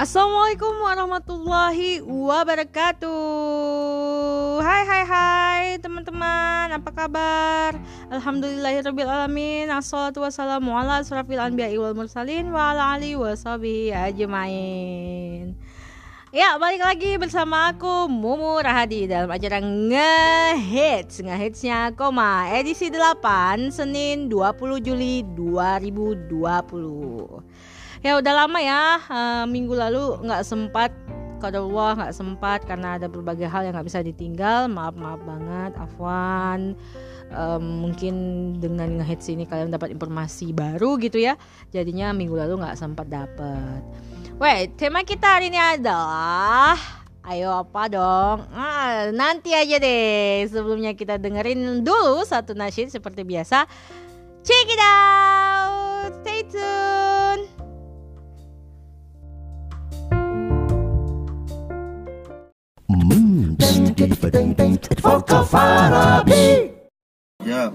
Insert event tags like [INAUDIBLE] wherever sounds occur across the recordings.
Assalamualaikum warahmatullahi wabarakatuh. Hai hai hai teman-teman. Apa kabar? Alhamdulillahirrabbilalamin. Assalatu wassalamu ala surafil anbiya wal mursalin Wa ala alihi wa sahbihi ajmain. Ya balik lagi bersama aku Mumu Rahadi Dalam acara Ngehits. Ngehitsnya Koma Edisi 8 Senin 20 Juli 2020 ya udah lama ya uh, minggu lalu nggak sempat kalau Allah nggak sempat karena ada berbagai hal yang nggak bisa ditinggal maaf maaf banget Afwan um, mungkin dengan ngehits ini kalian dapat informasi baru gitu ya jadinya minggu lalu nggak sempat dapat Wait, tema kita hari ini adalah Ayo apa dong? Ah, nanti aja deh. Sebelumnya kita dengerin dulu satu nasyid seperti biasa. Check it out. Stay tuned. فوق فارابي Yeah.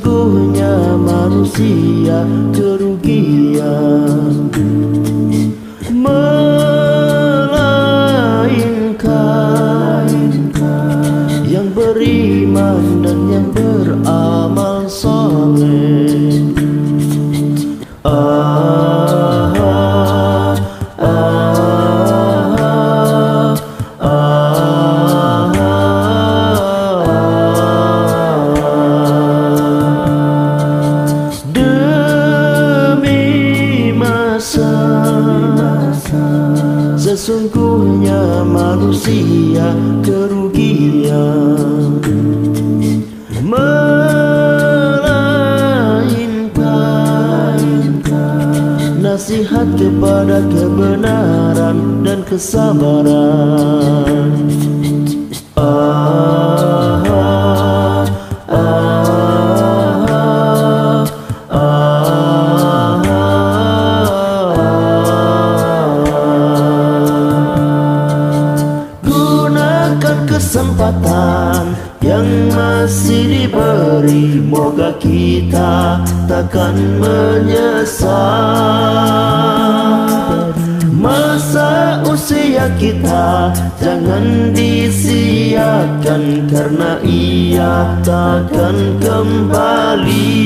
Sesungguhnya manusia kerugian kesabaran Ah, ah, ah. Gunakan kesempatan yang masih diberi Moga kita takkan menyesal kita jangan disiakan Karena ia takkan kembali.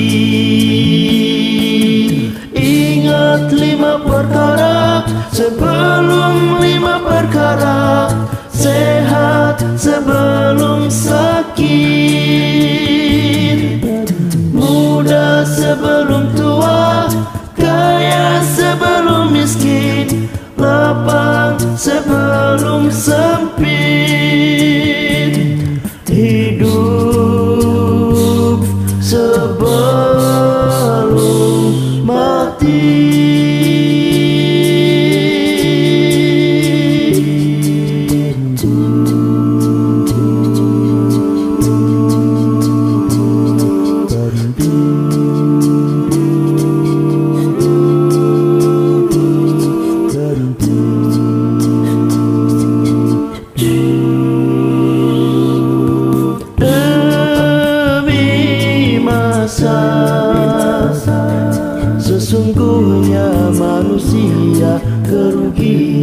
Ingat lima perkara sebelum lima perkara Sehat sebelum sakit. Muda sebelum tua sebelum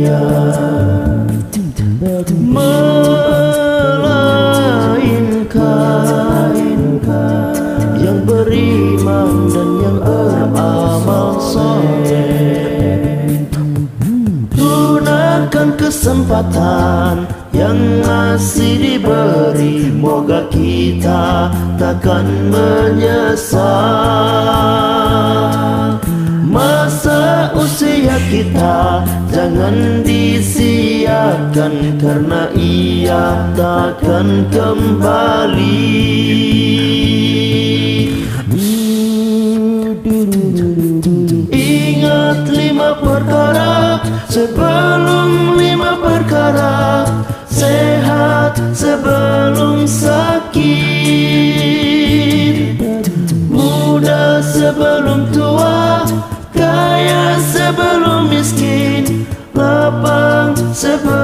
kerugian Melainkan Yang beriman dan yang beramal soleh Gunakan kesempatan yang masih diberi. Moga kita takkan menyesal kita jangan disiakan Karena ia takkan kembali. Ingat lima perkara sebelum lima perkara Sehat sebelum sakit. Muda sebelum tua suppose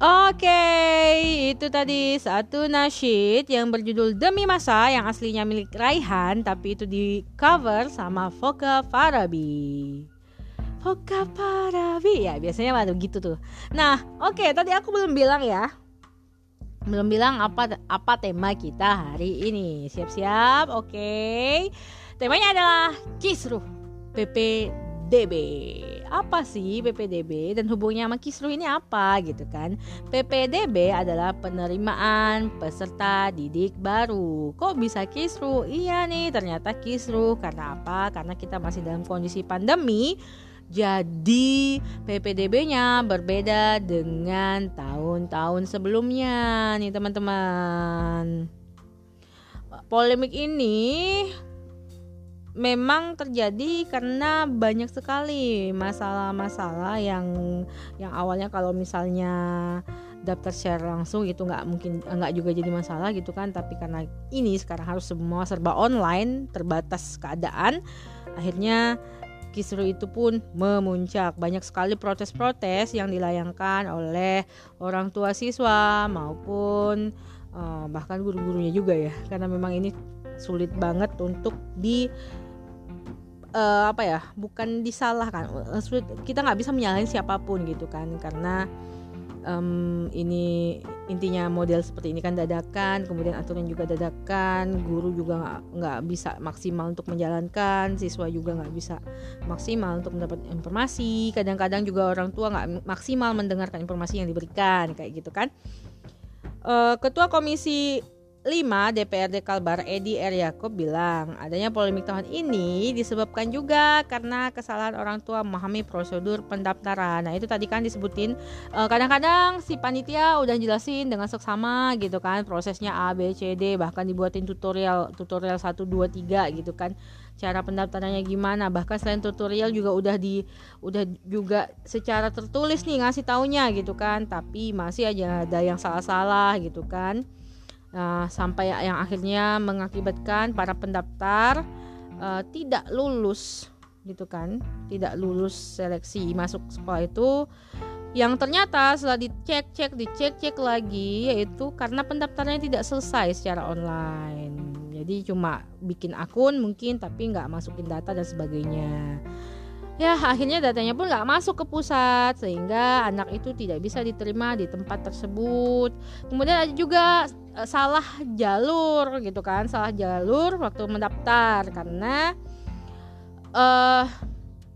Oke, itu tadi satu nasyid yang berjudul Demi Masa yang aslinya milik Raihan tapi itu di cover sama Foka Farabi. Foka Farabi ya biasanya waktu gitu tuh. Nah, oke tadi aku belum bilang ya. Belum bilang apa apa tema kita hari ini. Siap-siap, oke. Temanya adalah Kisruh PPDB apa sih PPDB dan hubungnya sama Kisru ini apa gitu kan? PPDB adalah penerimaan peserta didik baru. Kok bisa Kisru iya nih ternyata Kisru karena apa? Karena kita masih dalam kondisi pandemi jadi PPDB-nya berbeda dengan tahun-tahun sebelumnya nih teman-teman. Polemik ini memang terjadi karena banyak sekali masalah-masalah yang yang awalnya kalau misalnya daftar share langsung itu nggak mungkin nggak juga jadi masalah gitu kan tapi karena ini sekarang harus semua serba online terbatas keadaan akhirnya kisru itu pun memuncak. Banyak sekali protes-protes yang dilayangkan oleh orang tua siswa maupun uh, bahkan guru-gurunya juga ya. Karena memang ini sulit banget untuk di uh, apa ya bukan disalahkan. Sulit kita nggak bisa menyalahin siapa pun gitu kan. Karena um, ini intinya model seperti ini kan dadakan kemudian aturan juga dadakan guru juga nggak bisa maksimal untuk menjalankan siswa juga nggak bisa maksimal untuk mendapat informasi. Kadang-kadang juga orang tua nggak maksimal mendengarkan informasi yang diberikan kayak gitu kan. Uh, ketua komisi 5 DPRD Kalbar Edi R. Bilang adanya polemik tahun ini disebabkan juga karena kesalahan orang tua memahami prosedur pendaftaran. Nah itu tadi kan disebutin eh, kadang-kadang si panitia udah jelasin dengan seksama gitu kan prosesnya A B C D bahkan dibuatin tutorial tutorial 1 2 3 gitu kan cara pendaftarannya gimana bahkan selain tutorial juga udah di udah juga secara tertulis nih ngasih taunya gitu kan tapi masih aja ada yang salah-salah gitu kan uh, sampai yang akhirnya mengakibatkan para pendaftar uh, tidak lulus gitu kan? Tidak lulus seleksi masuk sekolah itu. Yang ternyata setelah dicek cek dicek cek lagi yaitu karena pendaftarannya tidak selesai secara online. Jadi cuma bikin akun mungkin tapi nggak masukin data dan sebagainya Ya akhirnya datanya pun nggak masuk ke pusat sehingga anak itu tidak bisa diterima di tempat tersebut. Kemudian ada juga uh, salah jalur gitu kan, salah jalur waktu mendaftar karena eh,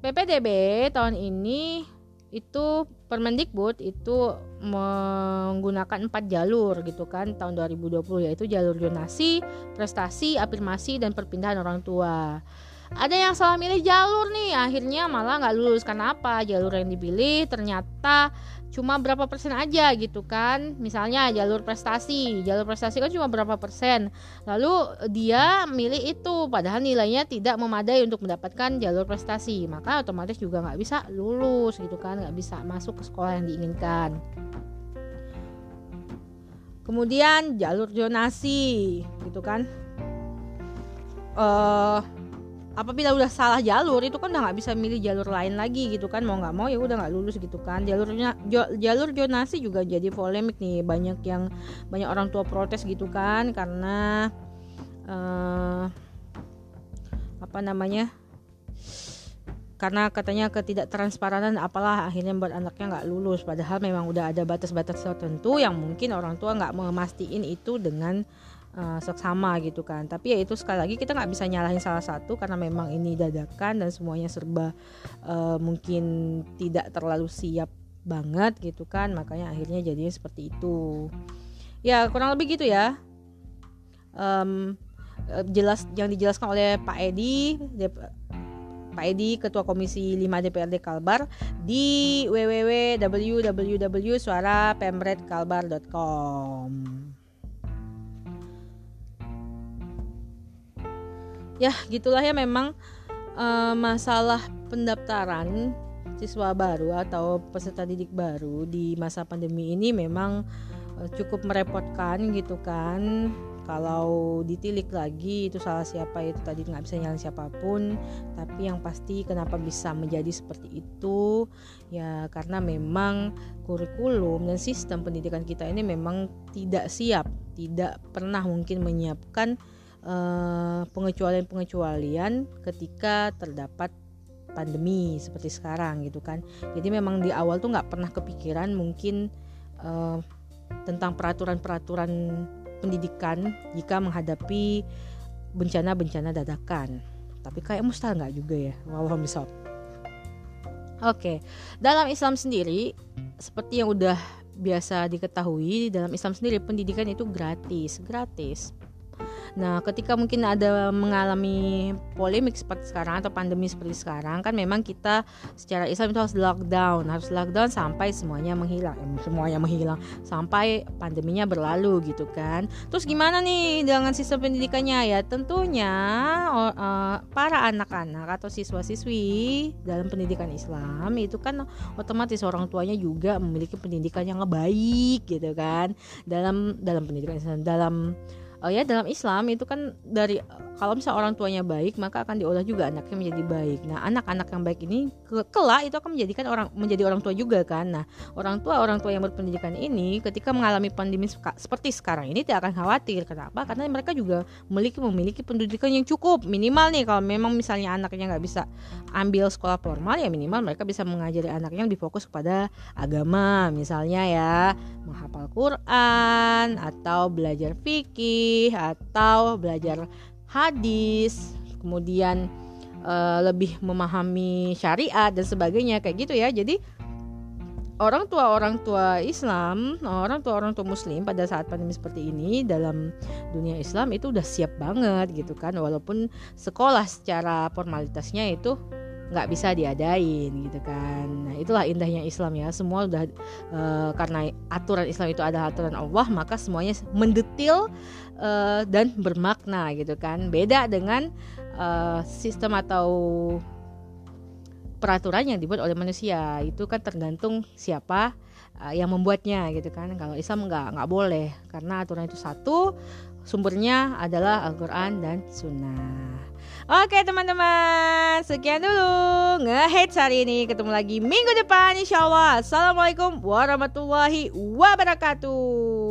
PPDB tahun ini itu Permendikbud itu menggunakan empat jalur gitu kan tahun 2020 yaitu jalur donasi, prestasi, afirmasi dan perpindahan orang tua ada yang salah milih jalur nih akhirnya malah nggak lulus. Karena apa jalur yang dipilih ternyata cuma berapa persen aja gitu kan. Misalnya jalur prestasi jalur prestasi kan cuma berapa persen. Lalu dia milih itu padahal nilainya tidak memadai untuk mendapatkan jalur prestasi. Maka otomatis juga nggak bisa lulus gitu kan nggak bisa masuk ke sekolah yang diinginkan. Kemudian jalur zonasi gitu kan. Uh, apabila udah salah jalur itu kan udah nggak bisa milih jalur lain lagi gitu kan. Mau nggak mau ya udah nggak lulus gitu kan. Jalurnya jalur jonasi juga jadi polemik nih. Banyak yang banyak orang tua protes gitu kan karena uh, apa namanya karena katanya ketidaktransparanan apalah akhirnya buat anaknya nggak lulus. Padahal memang udah ada batas-batas tertentu yang mungkin orang tua nggak memastiin itu dengan uh, seksama gitu kan. Tapi ya itu sekali lagi kita nggak bisa nyalahin salah satu karena memang ini dadakan dan semuanya serba uh, mungkin tidak terlalu siap banget gitu kan. Makanya akhirnya jadinya seperti itu. Ya kurang lebih gitu ya. Um, jelas yang dijelaskan oleh Pak Edi Pak Edi Ketua Komisi 5 DPRD Kalbar di www.suarapemretkalbar.com ya gitulah ya memang uh, masalah pendaftaran siswa baru atau peserta didik baru di masa pandemi ini memang uh, cukup merepotkan gitu kan. Kalau ditilik lagi itu salah siapa itu tadi nggak bisa nyalain siapa pun. Tapi yang pasti kenapa bisa menjadi seperti itu? Ya karena memang kurikulum dan sistem pendidikan kita ini memang tidak siap tidak pernah mungkin menyiapkan pengecualian-pengecualian ketika terdapat pandemi seperti sekarang gitu kan. Jadi memang di awal tuh nggak pernah kepikiran mungkin uh, tentang peraturan-peraturan pendidikan jika menghadapi bencana-bencana dadakan. Tapi kayak mustahil nggak juga ya [LAUGHS] walau misal Oke, dalam Islam sendiri seperti yang udah biasa diketahui dalam Islam sendiri pendidikan itu gratis, gratis. Nah, ketika mungkin ada mengalami polemik seperti sekarang atau pandemi seperti sekarang kan memang kita secara Islam itu harus lockdown, harus lockdown sampai semuanya menghilang, eh, semuanya menghilang sampai pandeminya berlalu gitu kan. Terus gimana nih dengan sistem pendidikannya ya? Tentunya uh, para anak-anak atau siswa-siswi dalam pendidikan Islam itu kan otomatis orang tuanya juga memiliki pendidikan yang baik gitu kan. Dalam dalam pendidikan Islam dalam oh ya dalam Islam itu kan dari kalau misalnya orang tuanya baik maka akan diolah juga anaknya menjadi baik. Nah anak-anak yang baik ini ke kelak itu akan menjadikan orang menjadi orang tua juga kan. Nah orang tua orang tua yang berpendidikan ini ketika mengalami pandemi seperti sekarang ini tidak akan khawatir. Kenapa? Karena mereka juga memiliki memiliki pendidikan yang cukup minimal nih kalau memang misalnya anaknya nggak bisa ambil sekolah formal ya minimal mereka bisa mengajari anaknya yang difokus kepada agama misalnya ya menghafal Quran atau belajar fikih atau belajar hadis, kemudian uh, lebih memahami syariat dan sebagainya kayak gitu ya. Jadi orang tua orang tua Islam, orang tua orang tua Muslim pada saat pandemi seperti ini dalam dunia Islam itu udah siap banget gitu kan, walaupun sekolah secara formalitasnya itu nggak bisa diadain gitu kan. Nah itulah indahnya Islam ya. Semua udah uh, karena aturan Islam itu adalah aturan Allah maka semuanya mendetil uh, dan bermakna gitu kan. Beda dengan uh, sistem atau peraturan yang dibuat oleh manusia. Itu kan tergantung siapa uh, yang membuatnya gitu kan. Kalau Islam nggak nggak boleh. Karena aturan itu satu sumbernya adalah Al-Quran dan Sunnah Oke teman-teman, sekian dulu ngehits hari ini. Ketemu lagi minggu depan insya Allah. Assalamualaikum warahmatullahi wabarakatuh.